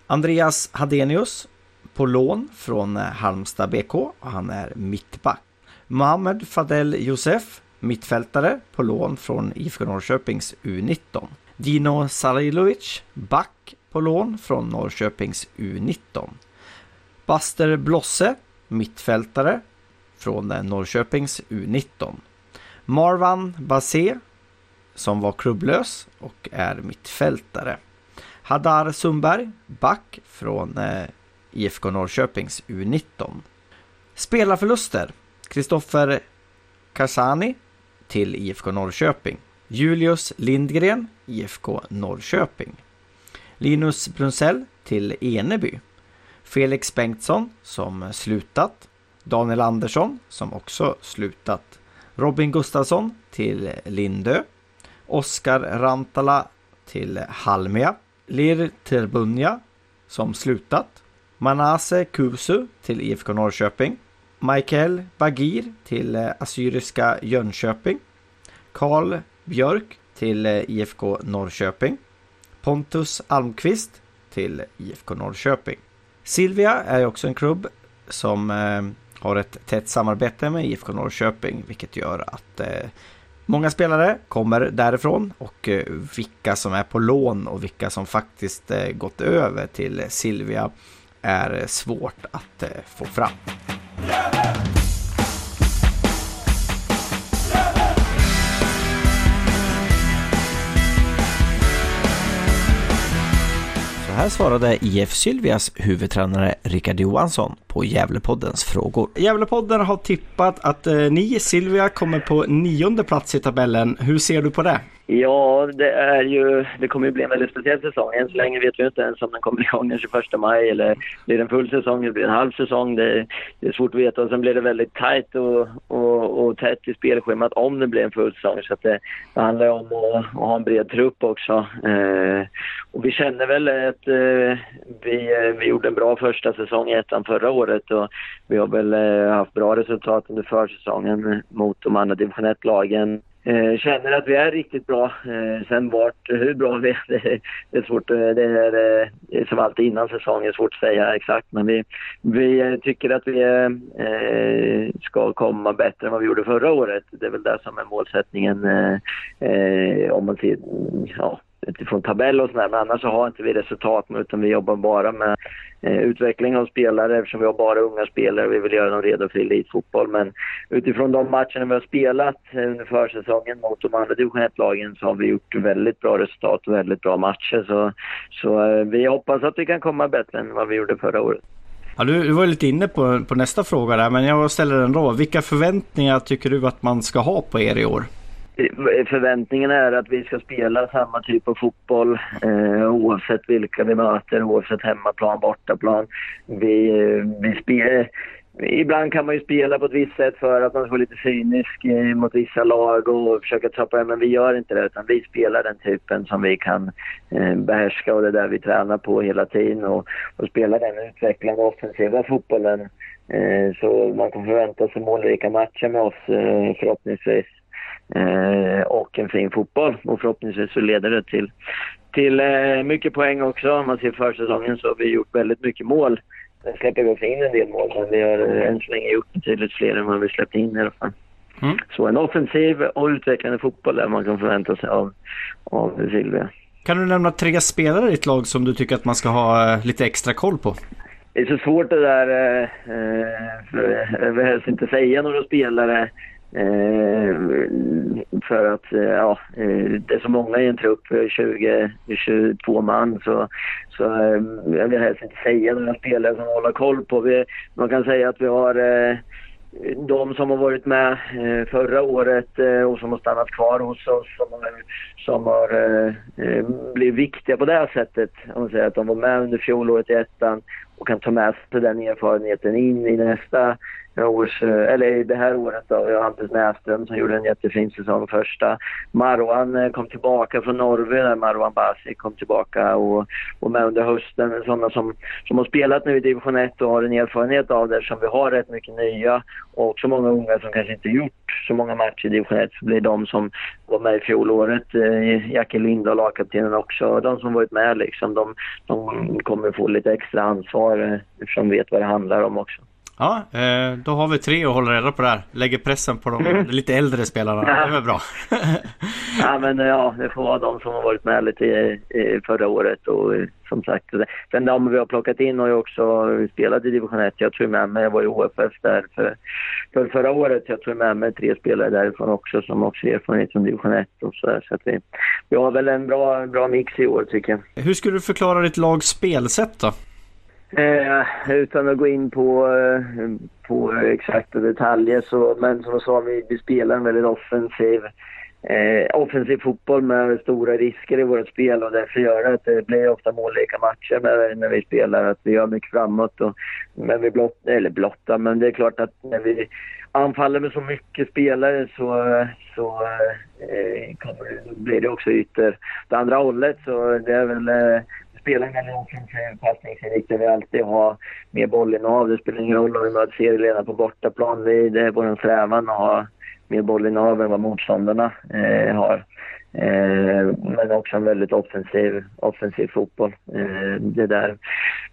S1: Andreas Hadenius på lån från eh, Halmstad BK och han är mittback. Mohamed Fadel Josef, mittfältare på lån från IFK Norrköpings U19. Dino Sarilovic, back på lån från Norrköpings U19. Buster Blosse, mittfältare från Norrköpings U19. Marwan Basé, som var klubblös och är mittfältare. Hadar Sundberg, back från eh, IFK Norrköpings U19. Spelarförluster. Kristoffer Kasani till IFK Norrköping. Julius Lindgren, IFK Norrköping. Linus Brunsell till Eneby. Felix Bengtsson som slutat. Daniel Andersson som också slutat. Robin Gustafsson till Lindö. Oskar Rantala till Halmia. Lir Terbunja som slutat. Manase Kusu till IFK Norrköping. Michael Bagir till Assyriska Jönköping. Karl Björk till IFK Norrköping. Pontus Almqvist till IFK Norrköping. Silvia är också en klubb som eh, har ett tätt samarbete med IFK Norrköping vilket gör att eh, många spelare kommer därifrån och eh, vilka som är på lån och vilka som faktiskt gått över till Silvia är svårt att få fram. Så här svarade IF Sylvias huvudtränare Rickard Johansson på Gävlepoddens frågor. Gävlepodden har tippat att eh, ni, Silvia, kommer på nionde plats i tabellen. Hur ser du på det?
S8: Ja, det är ju, det kommer ju bli en väldigt speciell säsong. Än så länge vet vi inte ens om den kommer igång den 21 maj eller blir det en full säsong eller blir det en halv säsong. Det, det är svårt att veta och sen blir det väldigt tajt och, och, och tätt i spelschemat om det blir en full säsong. Så att det, det handlar om att, att, ha en bred trupp också. Eh, och vi känner väl att eh, vi, eh, vi gjorde en bra första säsong i ettan förra året och vi har väl eh, haft bra resultat under försäsongen mot de andra division 1-lagen. Eh, känner att vi är riktigt bra. Eh, sen vart, eh, hur bra vi är, det, det är svårt. Eh, det är, eh, som alltid innan säsongen, svårt att säga exakt. Men vi, vi tycker att vi eh, ska komma bättre än vad vi gjorde förra året. Det är väl det som är målsättningen om man ser, ja, utifrån tabell och sådär. Men annars så har inte vi resultat utan vi jobbar bara med eh, utveckling av spelare eftersom vi har bara unga spelare. Vi vill göra dem redo för elitfotboll. Men utifrån de matcherna vi har spelat eh, under försäsongen mot de andra division 1-lagen så har vi gjort väldigt bra resultat och väldigt bra matcher. Så, så eh, vi hoppas att vi kan komma bättre än vad vi gjorde förra året.
S1: Ja, du, du var lite inne på, på nästa fråga där, men jag ställer den då. Vilka förväntningar tycker du att man ska ha på er i år?
S8: Förväntningen är att vi ska spela samma typ av fotboll eh, oavsett vilka vi möter, oavsett hemmaplan, bortaplan. Vi, eh, vi spelar, ibland kan man ju spela på ett visst sätt för att man ska vara lite cynisk eh, mot vissa lag och försöka trappa det, men vi gör inte det utan vi spelar den typen som vi kan eh, behärska och det är där vi tränar på hela tiden och, och spelar den utvecklande offensiva fotbollen. Eh, så man kan förvänta sig målrika matcher med oss eh, förhoppningsvis eh, och en fin fotboll. Och förhoppningsvis så leder det till, till eh, mycket poäng också. Om man ser försäsongen så har vi gjort väldigt mycket mål. Sen släpper vi också in en del mål, men vi har eh, än så länge gjort betydligt fler än vad vi släppt in i alla fall. Mm. Så en offensiv och utvecklande fotboll där man kan förvänta sig av, av Silvia.
S1: Kan du nämna tre spelare i ditt lag som du tycker att man ska ha eh, lite extra koll på?
S8: Det är så svårt det där. Eh, för jag helst inte säga några spelare. Eh, för att eh, ja, eh, det är så många i en trupp, eh, 20-22 man, så, så eh, jag vill helst inte säga några spelare som håller koll på. Vi, man kan säga att vi har eh, de som har varit med eh, förra året eh, och som har stannat kvar hos oss, som har, som har eh, blivit viktiga på det sättet. Om man säger att de var med under fjolåret i ettan och kan ta med sig den erfarenheten in i nästa års, eh, eller det här året då. Vi har Hampus Näsström som gjorde en jättefin säsong första. Marwan eh, kom tillbaka från Norge där Marwan Basi kom tillbaka och, och med under hösten. Sådana som, som har spelat nu i division 1 och har en erfarenhet av det som vi har rätt mycket nya och också många unga som kanske inte gjort så många matcher i division 1 så blir de som var med i fjolåret, eh, Lindahl, lagkaptenen också, de som varit med liksom, de, de kommer få lite extra ansvar eh, eftersom de vet vad det handlar om också.
S1: Ja, eh, då har vi tre att hålla reda på där. Lägger pressen på de mm. lite äldre spelarna. Det är väl bra.
S8: ja, men ja, det får vara de som har varit med lite förra året och som sagt. Sen de vi har plockat in har ju också spelat i division 1. Jag tror med mig, jag var i OFF där för, för förra året. Jag tror med mig tre spelare därifrån också som också har erfarenhet från division 1 och så där. Så att vi, vi har väl en bra, bra mix i år tycker jag.
S1: Hur skulle du förklara ditt lags spelsätt då?
S8: Eh, utan att gå in på, eh, på exakta detaljer så, men som jag sa, vi, vi spelar en väldigt offensiv eh, offensiv fotboll med stora risker i vårt spel och därför gör det att det blir ofta mållika matcher när, när vi spelar, att vi gör mycket framåt. Och, men vi blott, eller blotta, men det är klart att när vi anfaller med så mycket spelare så, så eh, kommer, blir det också ytter... Det andra hållet så det är väl eh, Spelarna ingen roll offensiv passningsinriktning. Vi alltid ha mer bollinnehav. Det spelar ingen roll om vi möter serieledare på bortaplan. Det är vår strävan att ha mer bollinnehav än vad motståndarna eh, har. Eh, men också en väldigt offensiv, offensiv fotboll. Eh, det där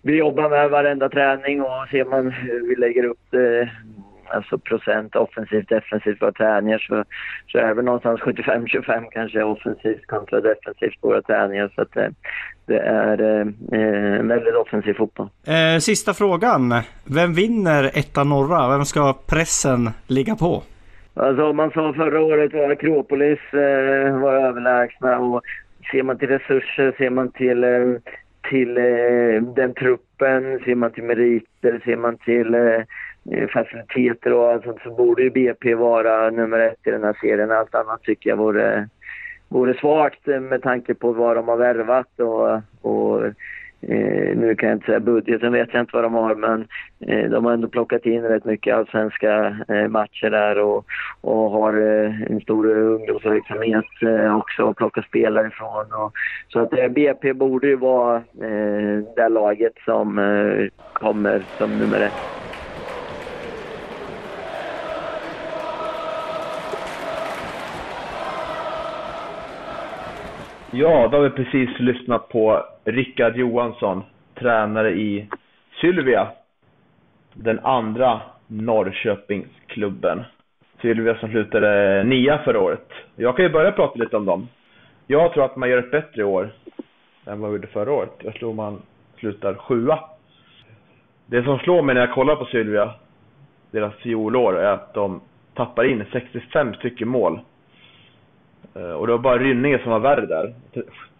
S8: vi jobbar med varenda träning och ser man hur vi lägger upp det alltså procent offensivt defensivt våra träningar så, så är det någonstans 75-25 kanske offensivt kontra defensivt på våra träningar. Så att eh, det, är eh, väldigt offensiv fotboll.
S1: Eh, sista frågan. Vem vinner etta norra? Vem ska pressen ligga på?
S8: Alltså man sa förra året var Akropolis eh, var överlägsna och ser man till resurser, ser man till, eh, till eh, den truppen, ser man till meriter, ser man till Eh, faciliteter och allt sånt så borde ju BP vara nummer ett i den här serien. Allt annat tycker jag vore, vore svagt eh, med tanke på vad de har värvat och, och eh, nu kan jag inte säga budgeten, vet jag inte vad de har, men eh, de har ändå plockat in rätt mycket allsvenska eh, matcher där och, och har eh, en stor ungdomsverksamhet eh, också och plocka spelare ifrån. Och, så att eh, BP borde ju vara eh, det laget som kommer som nummer ett.
S4: Ja, då har vi precis lyssnat på Rickard Johansson, tränare i Sylvia. Den andra Norrköpingsklubben. Sylvia som slutade nia förra året. Jag kan ju börja prata lite om dem. Jag tror att man gör ett bättre år än vad vi gjorde förra året. Jag tror man slutar sjua. Det som slår mig när jag kollar på Sylvia, deras fjolår, är att de tappar in 65 stycken mål Eh, och det var bara Rynninge som var värre där.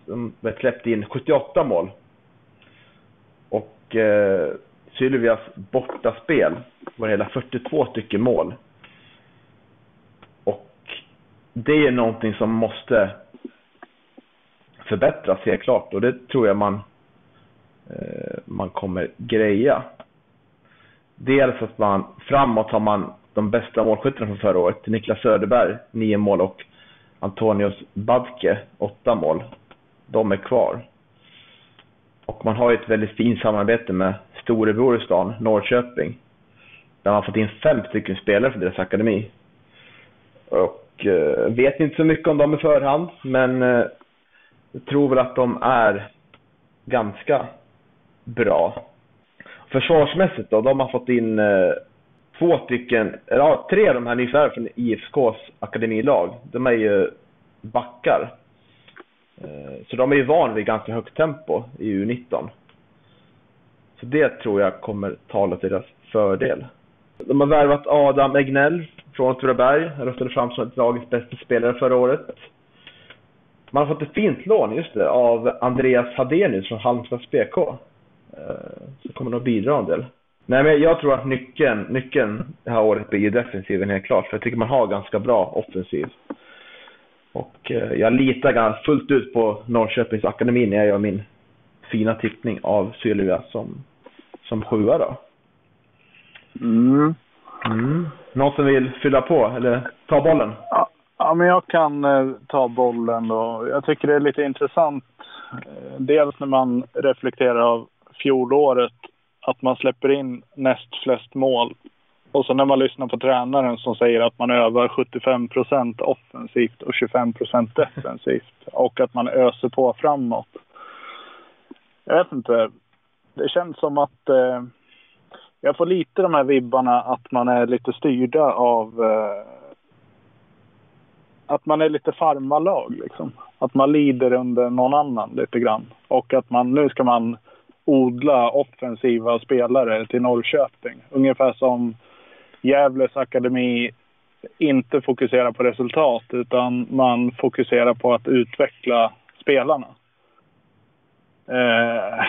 S4: De släppte in 78 mål. Och eh, Sylvias bortaspel var hela 42 stycken mål. Och det är någonting som måste förbättras helt klart och det tror jag man, eh, man kommer greja. Dels att man framåt har man de bästa målskyttarna från förra året. Niklas Söderberg, 9 mål och Antonios Badke, åtta mål. De är kvar. Och man har ju ett väldigt fint samarbete med storebror i stan, Norrköping. Där man har fått in fem stycken spelare för deras akademi. Och eh, vet inte så mycket om dem i förhand, men eh, jag tror väl att de är ganska bra. Försvarsmässigt då, de har fått in eh, två stycken, ja, tre av de här nyförvärven från IFKs akademilag, de är ju backar. Eh, så de är ju van vid ganska högt tempo i U19. Så det tror jag kommer tala till deras fördel. De har värvat Adam Egnell från Åtvidaberg. Röstade fram som ett lagets bästa spelare förra året. Man har fått ett fint lån, just det, av Andreas Hadenius från Halmstads BK. Eh, så kommer de att bidra en del. Nej, men jag tror att nyckeln, nyckeln det här året blir defensiven helt klart. För jag tycker man har ganska bra offensiv. Och eh, jag litar ganska fullt ut på Norrköpings akademi när jag gör min fina tippning av Sylvia som, som sjua då.
S5: Mm.
S4: Mm. Någon som vill fylla på eller ta bollen?
S5: Ja, ja men jag kan eh, ta bollen då. Jag tycker det är lite intressant. Eh, dels när man reflekterar av fjolåret att man släpper in näst flest mål. Och så när man lyssnar på tränaren som säger att man övar 75 procent offensivt och 25 procent defensivt och att man öser på framåt. Jag vet inte. Det känns som att eh, jag får lite de här vibbarna att man är lite styrda av eh, att man är lite farmarlag liksom. Att man lider under någon annan lite grann. Och att man nu ska man odla offensiva spelare till Norrköping. Ungefär som Gävles akademi inte fokuserar på resultat utan man fokuserar på att utveckla spelarna. Eh,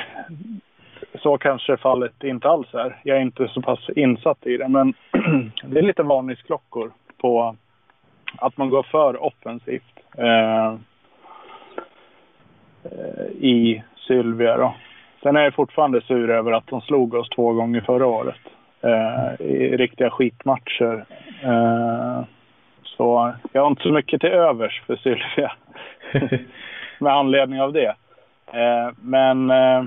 S5: så kanske fallet inte alls är. Jag är inte så pass insatt i det men det är lite varningsklockor på att man går för offensivt eh, eh i Sylvia. Då. Sen är jag fortfarande sur över att de slog oss två gånger förra året. Eh, I riktiga skitmatcher. Eh, så jag har inte så mycket till övers för Sylvia. med anledning av det. Eh, men eh,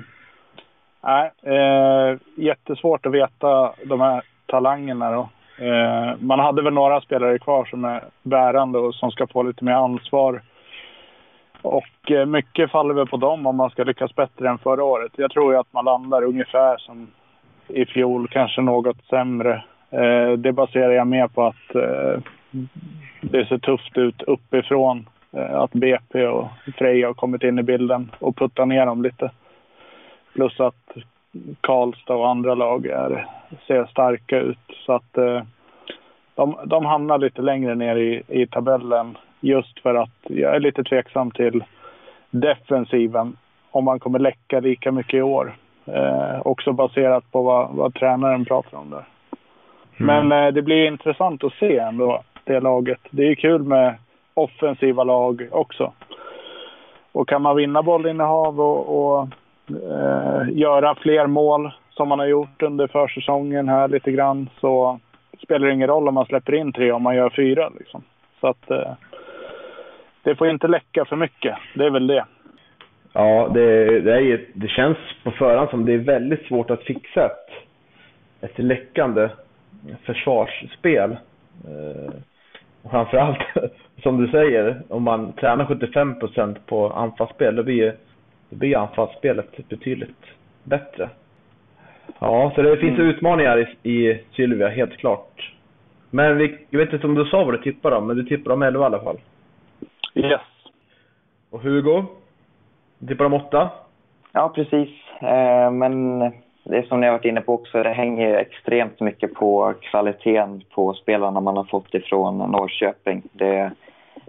S5: nej, eh, jättesvårt att veta de här talangerna då. Eh, man hade väl några spelare kvar som är bärande och som ska få lite mer ansvar och eh, mycket faller väl på dem om man ska lyckas bättre än förra året. Jag tror ju att man landar ungefär som i fjol, kanske något sämre. Eh, det baserar jag mer på att eh, det ser tufft ut uppifrån. Att BP och Freja har kommit in i bilden och puttat ner dem lite. Plus att Karlstad och andra lag är, ser starka ut. Så att de, de hamnar lite längre ner i, i tabellen Just för att jag är lite tveksam till defensiven. Om man kommer läcka lika mycket i år. Eh, också baserat på vad, vad tränaren pratar om där. Mm. Men eh, det blir intressant att se ändå, det laget. Det är kul med offensiva lag också. Och kan man vinna bollinnehav och, och eh, göra fler mål som man har gjort under försäsongen här lite grann så spelar det ingen roll om man släpper in tre om man gör fyra. Liksom. Så att eh, det får inte läcka för mycket. Det är väl det.
S4: Ja, det, det, är, det känns på förhand som det är väldigt svårt att fixa ett, ett läckande försvarsspel. Eh, framförallt, som du säger, om man tränar 75% på anfallsspel, då blir, då blir anfallsspelet betydligt bättre. Ja, så det finns mm. utmaningar i, i Sylvia, helt klart. Men vi, jag vet inte om du sa vad du tippar om, men du tippar om 11 i alla fall.
S5: Yes.
S4: Och Hugo? Tippar de åtta?
S6: Ja, precis. Eh, men det som ni har varit inne på också, det hänger extremt mycket på kvaliteten på spelarna man har fått ifrån Norrköping. Det,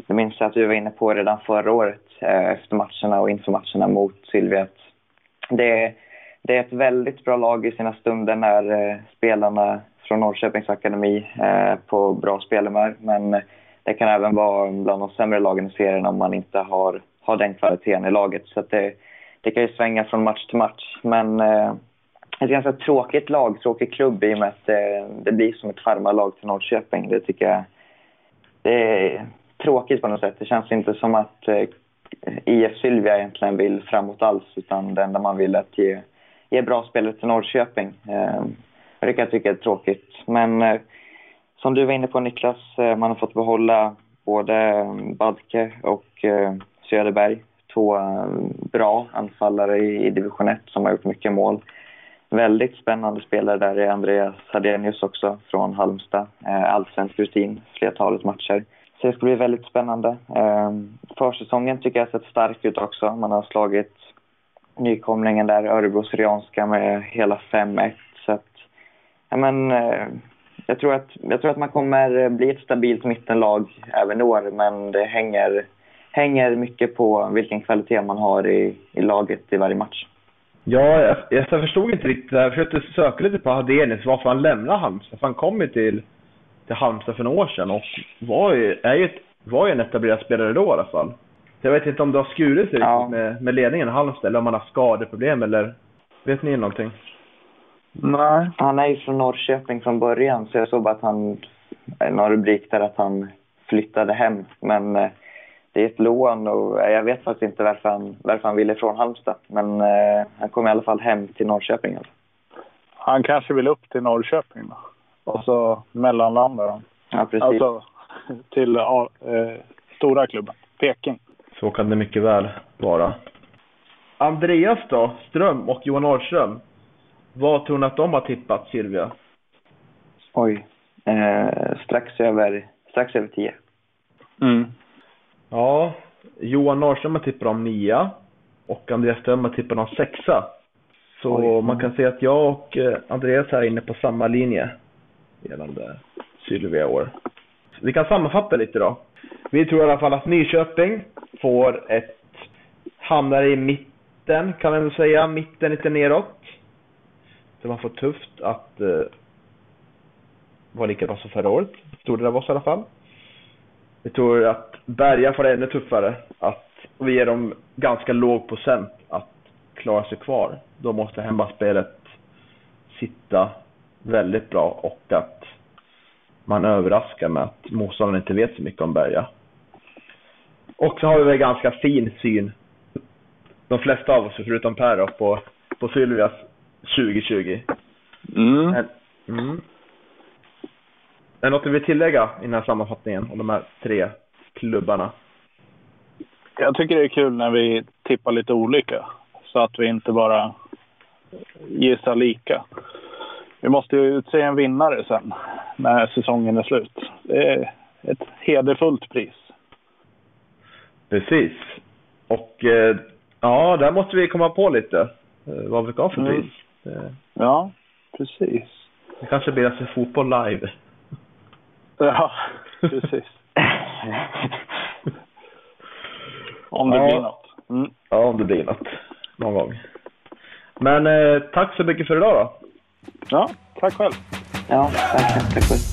S6: det minns jag att vi var inne på redan förra året eh, efter matcherna och inför matcherna mot Sylvia. Det, det är ett väldigt bra lag i sina stunder när eh, spelarna från Norrköpings akademi är på bra spelhumör. Men det kan även vara bland de sämre lagen i serien om man inte har, har den kvaliteten i laget. Så det, det kan ju svänga från match till match. Men eh, ett ganska tråkigt lag, tråkig klubb i och med att det, det blir som ett farmarlag till Norrköping. Det tycker jag det är tråkigt på något sätt. Det känns inte som att eh, IF Sylvia egentligen vill framåt alls utan det enda man vill är att ge, ge bra spelare till Norrköping. Eh, det kan jag tycka är tråkigt. Men eh, som du var inne på Niklas, eh, man har fått behålla både eh, Badke och eh, Söderberg. Två bra anfallare i division 1 som har gjort mycket mål. Väldigt spännande spelare där är Andreas Hadenius också från Halmstad. Allsvensk rutin, flertalet matcher. Så det ska bli väldigt spännande. Försäsongen tycker jag har sett stark ut också. Man har slagit nykomlingen där, Örebro Syrianska med hela 5-1. Så att, ja men, jag tror, att, jag tror att man kommer bli ett stabilt mittenlag även i år, men det hänger, hänger mycket på vilken kvalitet man har i, i laget i varje match.
S4: Ja, jag, jag förstod inte riktigt. Jag försökte söka lite på Hadenius, varför han lämnade Halmstad. För han kom ju till, till Halmstad för några år sedan och var ju, är ju, ett, var ju en etablerad spelare då i alla fall. Så jag vet inte om det har skurit sig
S6: Ja.
S4: med, med ledningen i Halmstad eller om han har skadeproblem eller vet ni någonting?
S5: Nej.
S6: Han är ju från Norrköping från början så jag såg bara att han, någon rubrik där att han flyttade hem. Men eh, det är ett lån och eh, jag vet faktiskt inte varför han, varför han ville från Halmstad. Men eh, han kom i alla fall hem till Norrköping. Alltså.
S5: Han kanske vill upp till Norrköping då. Och så mellanlandar han.
S6: Ja, precis.
S5: Alltså till eh, stora klubben. Peking.
S4: Så kan det mycket väl vara. Andreas då, Ström och Johan Norrström. Vad tror ni att de har tippat Sylvia?
S6: Oj. Eh, strax över, strax över tio.
S5: Mm.
S4: Ja, Johan Norrström har tippat om nia och Andreas Ström har tippat om sexa. Så
S6: Oj.
S4: man kan säga att jag och eh, Andreas här är inne på samma linje gällande Sylvia år. Vi kan sammanfatta lite då. Vi tror i alla fall att Nyköping får ett, hamnar i mitten kan man väl säga, mitten lite neråt. Det var för tufft att eh, vara lika bra som förra året. Stor det av oss i alla fall. Vi tror att Berga får det ännu tuffare. Att vi ger dem ganska låg procent att klara sig kvar. Då måste hemmaspelet sitta väldigt bra och att man överraskar med att motståndaren inte vet så mycket om Berga. Och så har vi väl ganska fin syn, de flesta av oss förutom Per då, på, på Sylvias 2020.
S5: Mm.
S4: Men, mm. Är det något du vill tillägga i den här sammanfattningen om de här tre klubbarna?
S5: Jag tycker det är kul när vi tippar lite olika. Så att vi inte bara gissar lika. Vi måste ju utse en vinnare sen när säsongen är slut. Det är ett hederfullt pris.
S4: Precis. Och eh, ja, där måste vi komma på lite eh, vad vi ska ha för
S5: Mm.
S4: Eh,
S5: Ja, precis.
S4: det kanske blir alltså fotboll live.
S5: Ja, precis. Om det
S4: Ja.
S5: blir något. Mm.
S4: Ja, om det blir något någon gång. Men eh, tack så mycket för idag då.
S5: Ja, tack själv.
S6: Ja, verkligen. Tack själv.